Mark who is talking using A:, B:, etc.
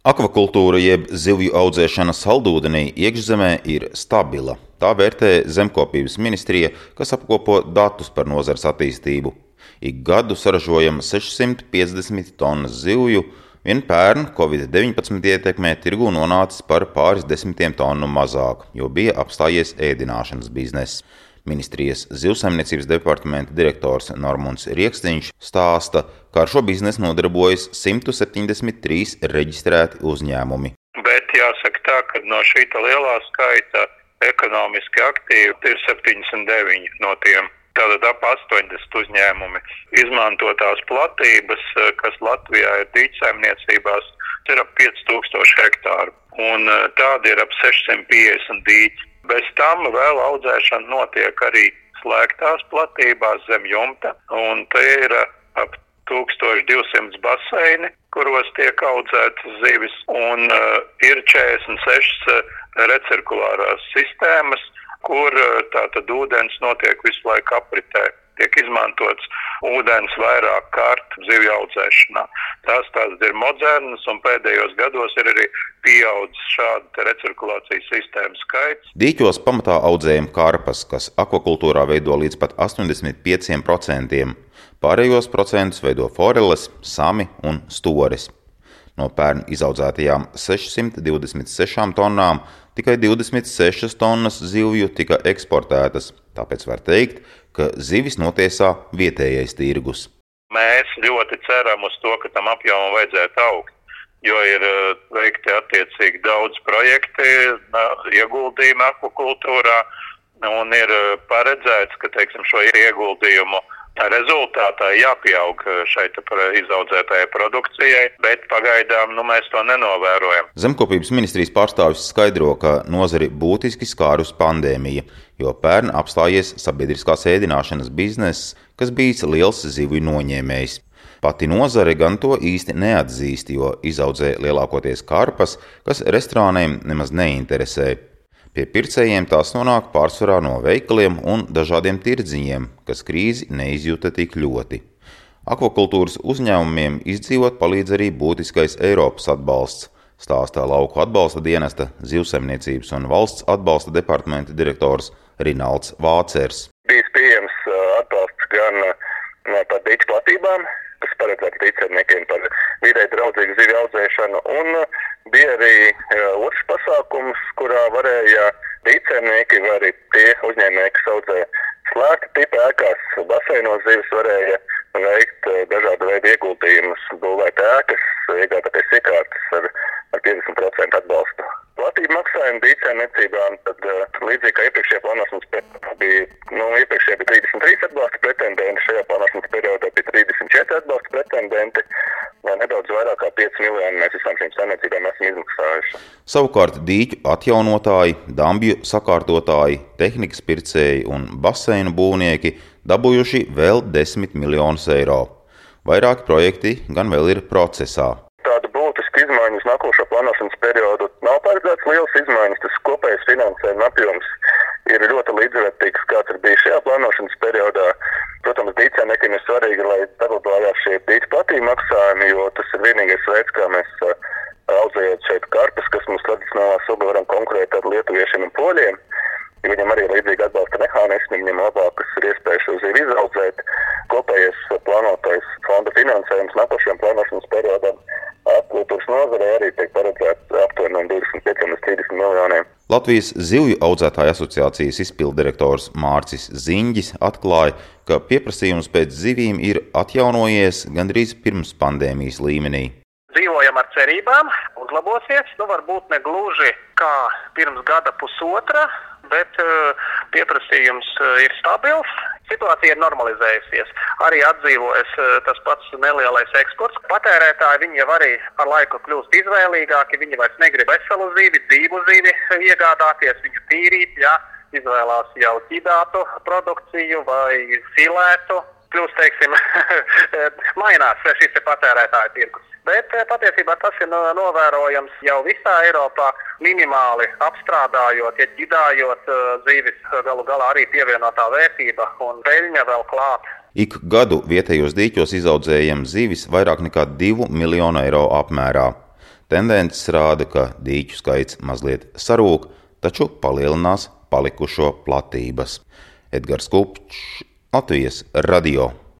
A: Akvakultūra jeb zivju audzēšana saldūdenī iekšzemē ir stabila. Tā vērtē Zemkopības ministrija, kas apkopo datus par nozares attīstību. Ik gadu saražojam 650 tonnas zivju, vien pērn Covid-19 ietekmē tirgu nonācis par pāris desmitiem tonu mazāk, jo bija apstājies ēdināšanas bizness. Ministrijas zivsaimniecības departamenta direktors Normons Rieksniņš stāsta, ka ar šo biznesu nodarbojas 173 reģistrēti uzņēmumi.
B: Bet jāsaka tā, ka no šī lielā skaita ekonomiski aktīvi ir 79 no tiem. Tātad ap 80 uzņēmumi izmantotās platības, kas Latvijā ir dīķsaimniecībās, ir ap 5000 hektāru. Un tādi ir ap 650 dīķi. Bez tam vēl audzēšana notiek arī slēgtās platībās zem jumta, un te ir ap 1200 baseini, kuros tiek audzētas zivis, un uh, ir 46 uh, recirkulārās sistēmas, kur uh, tātad ūdens notiek visu laiku apritē tiek izmantots ūdens vairāk kārt zivju audzēšanā. Tās tādas ir modernas un pēdējos gados ir arī pieaudzis šādu recirkulācijas sistēmu skaits.
A: Dīķos pamatā audzējam karpas, kas akvakultūrā veido līdz pat 85%. Pārējos procentus veido foreles, sami un storis. No pērn izaudzētajām 626 tonnām tikai 26 tonnas zivju tika eksportētas, tāpēc var teikt, ka zivis notiesā vietējais tirgus.
B: Mēs ļoti ceram uz to, ka tam apjomam vajadzētu augt, jo ir eh, veikti attiecīgi daudz projekti, ieguldījumi akvakultūrā, un ir eh, paredzēts, ka teiksim, šo ieguldījumu rezultātā jāpieaug šai izaudzētajai produkcijai, bet pagaidām nu, mēs to nenovērojam.
A: Zemkopības ministrijas pārstāvis skaidro, ka nozari būtiski skārus pandēmija, jo pērn apstājies sabiedriskās ēdināšanas bizness, kas bijis liels zivju noņēmējs. Pati nozare gan to īsti neatzīst, jo izaudzē lielākoties karpas, kas restorāniem nemaz neinteresē. Pie pircējiem tās nonāk pārsvarā no veikaliem un dažādiem tirdziņiem, kas krīzi neizjūta tik ļoti. Akvakultūras uzņēmumiem izdzīvot palīdz arī būtiskais Eiropas atbalsts, stāstā lauku atbalsta dienesta zivsaimniecības un valsts atbalsta departamenta direktors Rinalds Vācers.
C: Bijis pieejams atbalsts gan par dīķu platībām, kas paredzēts tīcerniekiem par vidē draudzīgu zivju audzēšanu, un bija arī otrs pasākums, kurā varēja tīcernieki vai arī tie uzņēmēji, kas audzē slēgta tipa ēkās, baseinos zivis varēja veikt dažādu veidu ieguldījumus, būvēt ēkas, iegādāties iekārtas ar, ar 50% atbalstu. Platība maksājuma dīcēmniecībām, tad līdzīgi kā iepriekšējā plānošanas periodā bija, nu, iepriekšējā bija 33 atbalsta pretendenti, šajā plānošanas periodā bija 34 atbalsta pretendenti. Ja nedaudz vairāk kā 5 miljoni mēs visām šīm saimniecībām esam izmaksājuši.
A: Savukārt dīķu atjaunotāji, dambju sakārtotāji, tehnikas pircēji un baseinu būvnieki dabūjuši vēl 10 miljonus eiro. Vairāki projekti gan vēl ir procesā.
C: Plānošanas periodu nav paredzēts liels izmaiņas. Tas kopējais finansējuma apjoms ir ļoti līdzvērtīgs, kāds ir bijis šajā plānošanas periodā. Protams, dīķēniekiem ir svarīgi, lai saglabājās šie dīķu platība maksājumi, jo tas ir vienīgais veids, kā mēs audzējot šeit karpes, kas mums tradicionālā suga varam konkurēt ar lietuviešiem un poļiem. Viņam arī ir līdzīgi atbalsta mehānismi, viņam labākas ir iespējas šo zivi izaudzēt. Kopējais plānotais fonda finansējums nākošajam plānošanas periodam akvakultūras nozarē arī tiek paredzēts aptuveni no 25 līdz 30 miljoniem.
A: Latvijas zivju audzētāju asociācijas izpildirektors Mārcis Ziņģis atklāja, ka pieprasījums pēc zivīm ir atjaunojies gandrīz pirms pandēmijas līmenī.
D: Dzīvojam ar cerībām, uzlabosies. Nu, varbūt ne gluži kā pirms gada pusotra, bet uh, pieprasījums uh, ir stabils. Situācija ir normalizējusies. Arī atdzīvojas uh, tas pats nelielais eksports. Patērētāji jau arī ar laiku kļūst izvēlīgāki. Viņi vairs negrib veselu zīvi, dzīvu zīvi iegādāties, viņu tīrīt. Jā. Izvēlās jau ķidātu produkciju vai filētu. Kļūst, teiksim, mainās šis patērētāju tirgus. Bet patiesībā tas ir novērojams jau visā Eiropā, minimāli apstrādājot, ja ģidājot zīves, galu galā arī pievienotā vērtība un peļņa vēl klāt.
A: Ik gadu vietējos dīķos izaudzējam zivis vairāk nekā 2 miljonu eiro apmērā. Tendences rāda, ka dīķu skaits mazliet sarūk, taču palielinās palikušo platības. Edgars Kupčs, Latvijas radio.